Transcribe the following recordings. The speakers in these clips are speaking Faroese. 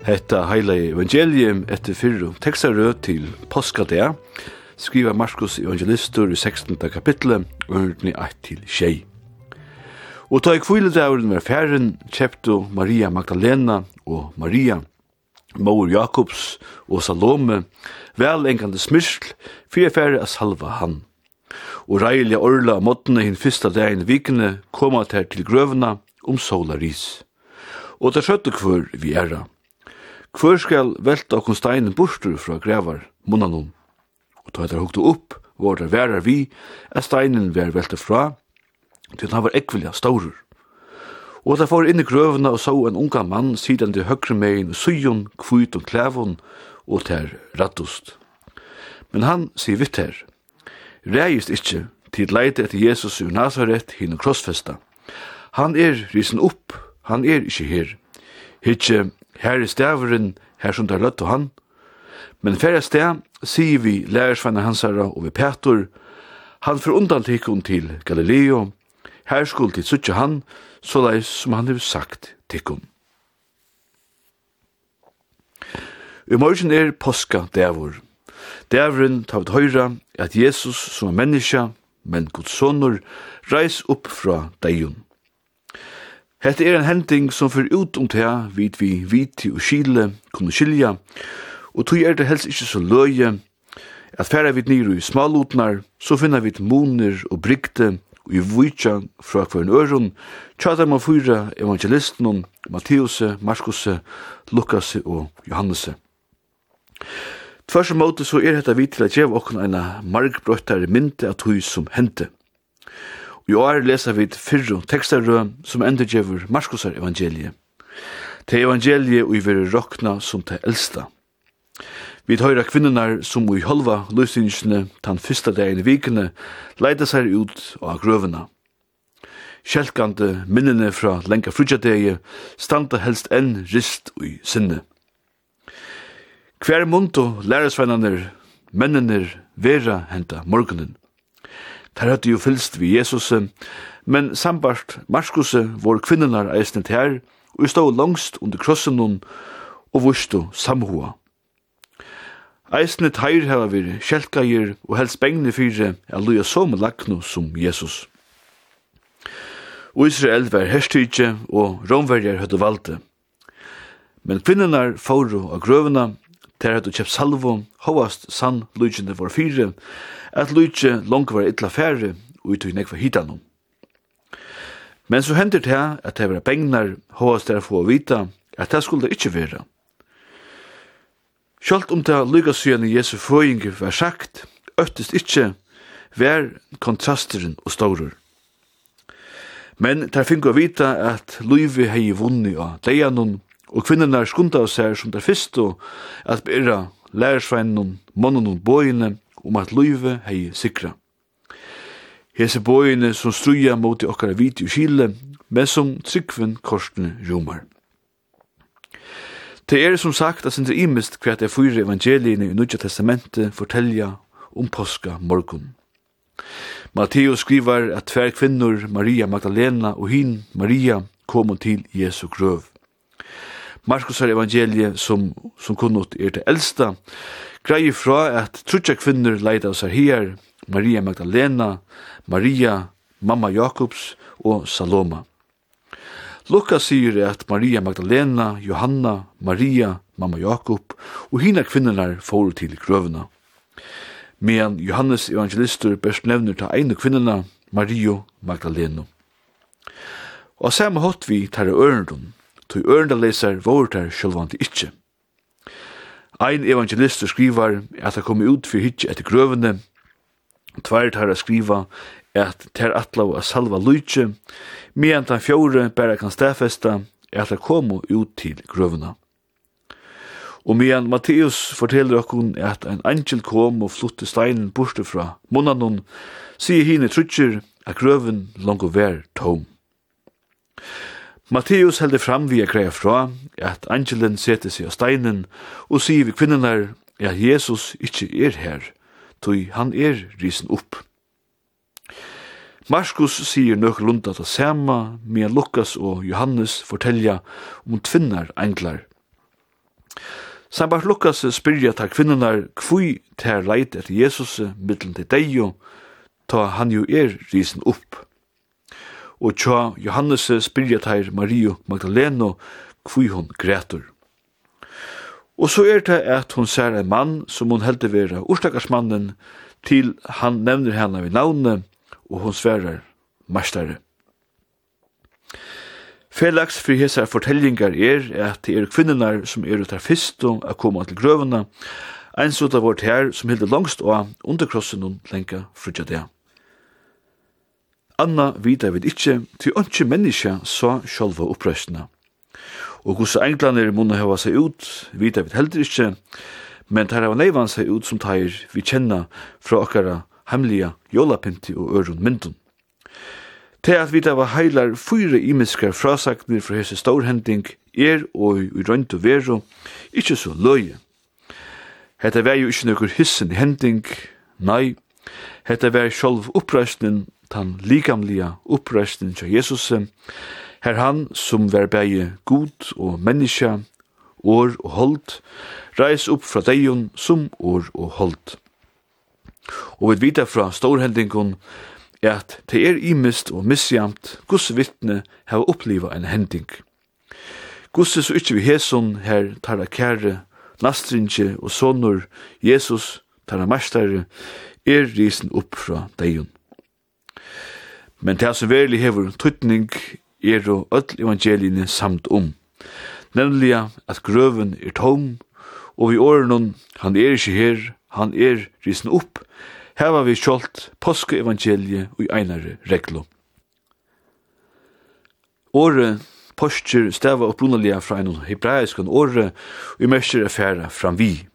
Hetta heila evangelium etter fyrru tekstarø til påskadea, skriver Markus evangelistur i 16. kapitlet, ørnni 1 til 6. Og ta i kviledauren med færen, kjepto Maria Magdalena og Maria, Mor Jakobs og Salome, vel engande smyrsl, fyrir færre a salva han. Og reilige orla og måttene hinn fyrsta dagen vikene koma til til grøvna om sola ris. Og ta skjøttu kvør vi æra. Hvor skal velta okkur steinen bortur fra grevar munnanum? Og ta etter hukte opp, var det værar vi, at steinen vær velta fra, til han var ekvilja staurur. Og ta får inn i grøvene og så en unga mann siden til høyre megin syjon, kvut og klævon, og ter rattost. Men han sier vitt her, reist ikkje til leite etter Jesus i Nazaret hinn krossfesta. Han er risen opp, han er ikkje her. Hitje her er staveren, her som tar løtt og han. Men færre sted, sier vi lærersvenner hansara og vi Petor, han får undantikken til Galileo, her skulle til suttje han, såleis som han har sagt tikkun. I morgen er påska dævor. Dævoren tar vi høyra at Jesus som er menneska, men Guds sonur, reis opp fra deion. Hette er en hending som fyrir ut om det her, vid vi viti og skile, kunne skilja, og tog er det helst ikkje så løye, at færa vid nyru i smalutnar, så finna vid moner og brygte, og i vujtja fra hver en øron, tjata man fyra evangelisten Matteus, Markus, Lukas og Johannes. Tvers måte så er dette vi til at gjev okken eina margbrøttare mynte at hui som hente. I år leser vi fyrru tekstarø som endurgjevur Markusar evangelie. Te evangelie ui veri rokna som te eldsta. Vi høyra kvinnenar som ui holva løsningsne tan fyrsta dagen i vikene leida seg ut av grøvena. Kjelkande minnene fra lenga frutjadegi standa helst enn rist ui sinne. Hver munto læresvennaner, mennene vera henta morgunen. Der hadde jo fylst vi Jesus, men sambart Marskuse var kvinnenar eisnet her, og stod langst under krossen hon, og vustu samhua. Eisnet heir hava vi kjelkair og helst bengne fyre a luja som lakno som Jesus. Og Israel var herstidje og romverjer høyde valde. Men kvinnenar fóru av grøvena Der hadde kjøpt salvo, hovast sann lujtjene var fyre, at lujtje langt var illa færre, og utog nekva hitanum. Men så hender det at det var bengnar, hovast der få vita, at det skulle ikkje vera. Sjalt om det lukasøyene Jesu føyinge var sagt, øttest ikkje, vær kontrasteren og staurur. Men der finko vita at luivi hei vunni av deianun, og kvinnerna skunda av seg som der og at byrra lærersveinen, mannen og bøyene om at løyve hei sikra. Hese bøyene som struja mot okkara viti og kile, men som tryggven korsne romar. Det er som sagt at sindri imist hva at er fyre evangeliene i Nudja Testamentet fortelja om påska morgon. Matteus skriver at tver kvinnor, Maria Magdalena og hin Maria, kom til Jesu grøv. Markusar evangelie som, som kunnot er det eldsta, greier fra at trutja kvinner leida oss seg her, Maria Magdalena, Maria, mamma Jakobs og Saloma. Lukas sier at Maria Magdalena, Johanna, Maria, mamma Jakob og hina kvinnerna får til grøvna. Men Johannes evangelister best nevner ta einu kvinnerna, Mario Magdalena. Og samme hatt vi tar i ørendun, tog ørende leser vår der sjølvande ikkje. Ein evangelist skrivar at det kom ut for hitje etter grøvene, tvær tar skriva at ter atla a salva lujtje, medan den fjore bare kan stafesta at det kom ut til grøvene. Og medan Matteus forteller okkun at ein angel kom og flutte steinen borte fra munnanon, sier hine trutjer at grøven langt og vær tom. Matteus heldur fram vi er greia fra at angelen setter seg av steinen og sier vi kvinnenar at Jesus ikkje er her, tog han er risen opp. Markus sier nøk lunda til Sema, med Lukas og Johannes fortelja om tvinnar englar. Sambart Lukas spyrja ta kvinnenar kvui ter leit etter Jesus middelen til deio, ta han jo er risen opp og tja Johannes spyrja teir Mario Magdaleno kvi hon grætur. Og så er det at hon ser en mann som hon heldur vera orstakarsmannen til han nevner henne ved navnet, og hon sverar mestare. Felags for hesar fortellingar er at det er kvinnenar som er utar fyrst og er koma til grøvene, eins sota det vårt her som hilder langst og underkrossen hun lenka frutja det. Anna vita vid ikkje, til ønske menneska så sjálva opprøstene. Og hos englaner munna hava seg ut, vita vid heldur ikkje, men tar hava neivan seg ut som tar vi kjenna fra okkara hemmelige jolapinti og ørun myndun. Til at vita var heilar fyra imiskar frasaknir fra hese storhending er og i røynd og veru ikkje så løye. Hetta var jo ikkje nokkur hissen hending, nei, hetta var sjálv opprøstnin tan likamlia uppresten til Jesus, her han som var bæge god og menneska, år og holdt, reis opp fra deion som år og holdt. Og vi vita fra storhendingon er at det er imist og misjamt guss vittne hava oppliva en hending. Guds er så ikkje vi heson her tarra kære, nastrinje og sonur Jesus tarra mestare er risen opp fra deion. Men det som verlig hever tøytning er og öll evangeliene samt om. Nemlig at grøven er tom, og vi åren han er ikke her, han er risen opp, heva vi kjolt påskeevangeliet og i einare reglo. Åre postur stava opprunalia fra en hebraiskan åre og mestjer affæra fram vi.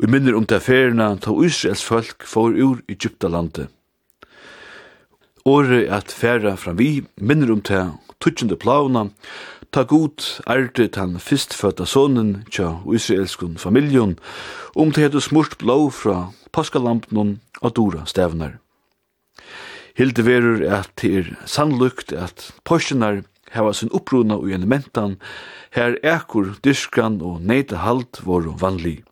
Og minner om det affærena ta Israels folk for ur Egyptalandet. Året at færa fram vi minner om til tutsjende plavna, ta god arte tan fyrstfødda sonen tja israelskun familjon, om til hetu smurt blå fra paskalampnon og dora stævnar. Hilde verur at det er sannlukt at porsjonar hava sin uppruna og elementan, her ekur, dyrskan og neita halt voru vanlig.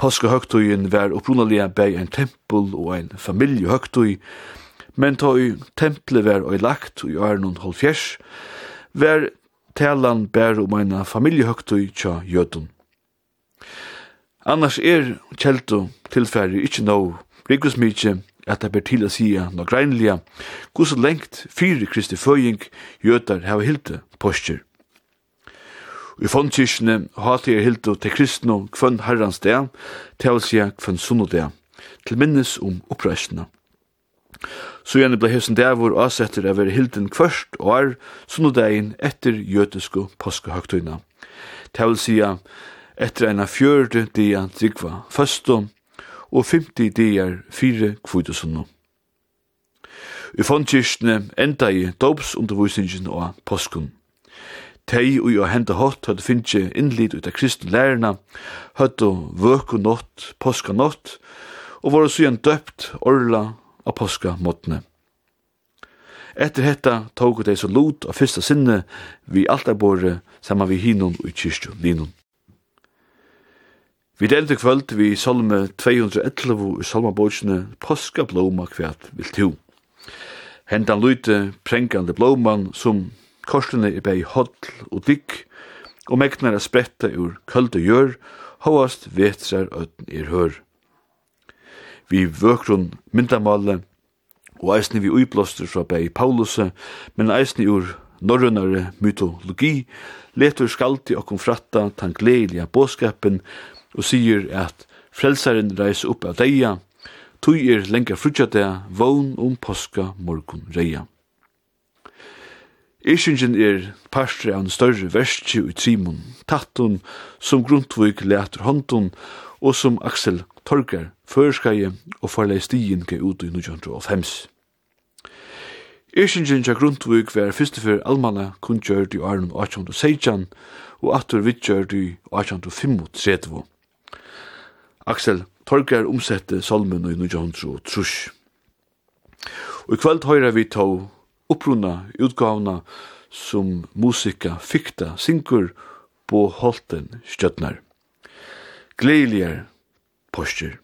Påskehøgtøyen var upprunalega bei en tempel og en familjehøgtøy, men ta i tempelet var og lagt i åren og halvfjers, var talan bær om eina familjehøgtøy tja jødun. Annars er kjeldu tilfæri ikkje no rikosmykje at det ber til å sige noe greinlige, gus lengt fyri kristi føying jødar hava hilde postjer. I fondkirkene har de hilde til kristne kvønn herrans dag, til å sige kvønn sunnodeg, til minnes om oppreisene. Så gjerne ble hesten hvor avsetter er være hilden kvørst og er sunnodagen etter jødiske påskehøgtøyna. Det vil sija etter ena fjørde dia drikva første og 50 dier fire kvidosunno. I fondkirstene enda i dopsundervisningen og påskun. Tei og jo henda hot hadde finnje innlit ut av kristne lærerna, høttu vøku nott, påska nott, og var så igjen døpt, orla, av påska måttene. Etter hetta tog det så lot av fyrsta sinne vi alt er båre saman vi hinon og kyrstjo linon. Vi delte kvöld vi salme 211 i salmabotsene Påska blóma kvært vil tjo. Hentan lute prengande blóman som korsene er bei hodl og dikk og megnar a spretta ur kölde og gjør, hovast vetrar ötn er hør vi vøkron myndamale, og eisne vi uiblåster fra bei Paulus, men eisne ur norrønare mytologi, letur skaldi okkom fratta tan gledelige båskapen, og sier at frelsaren reis opp av deia, tui er lenga frutja dea, vogn om påska morgon reia. Ischingen er parstri av en større verskje i trimon, tattun, som grundvik letur håndun, og som Axel Torger føreskaje og farleie stien gav ut i 1905. Ersingen tja Grundtvig var fyrste fyrir almanna kunngjørd i Arnum 1816 og atur vidgjørd i 1835. Axel Torger omsette salmen i 1903. Og i kvöld høyra vi tå opprunna utgavna som musika fikta synkur på holten stjøtnar gledeligere postur.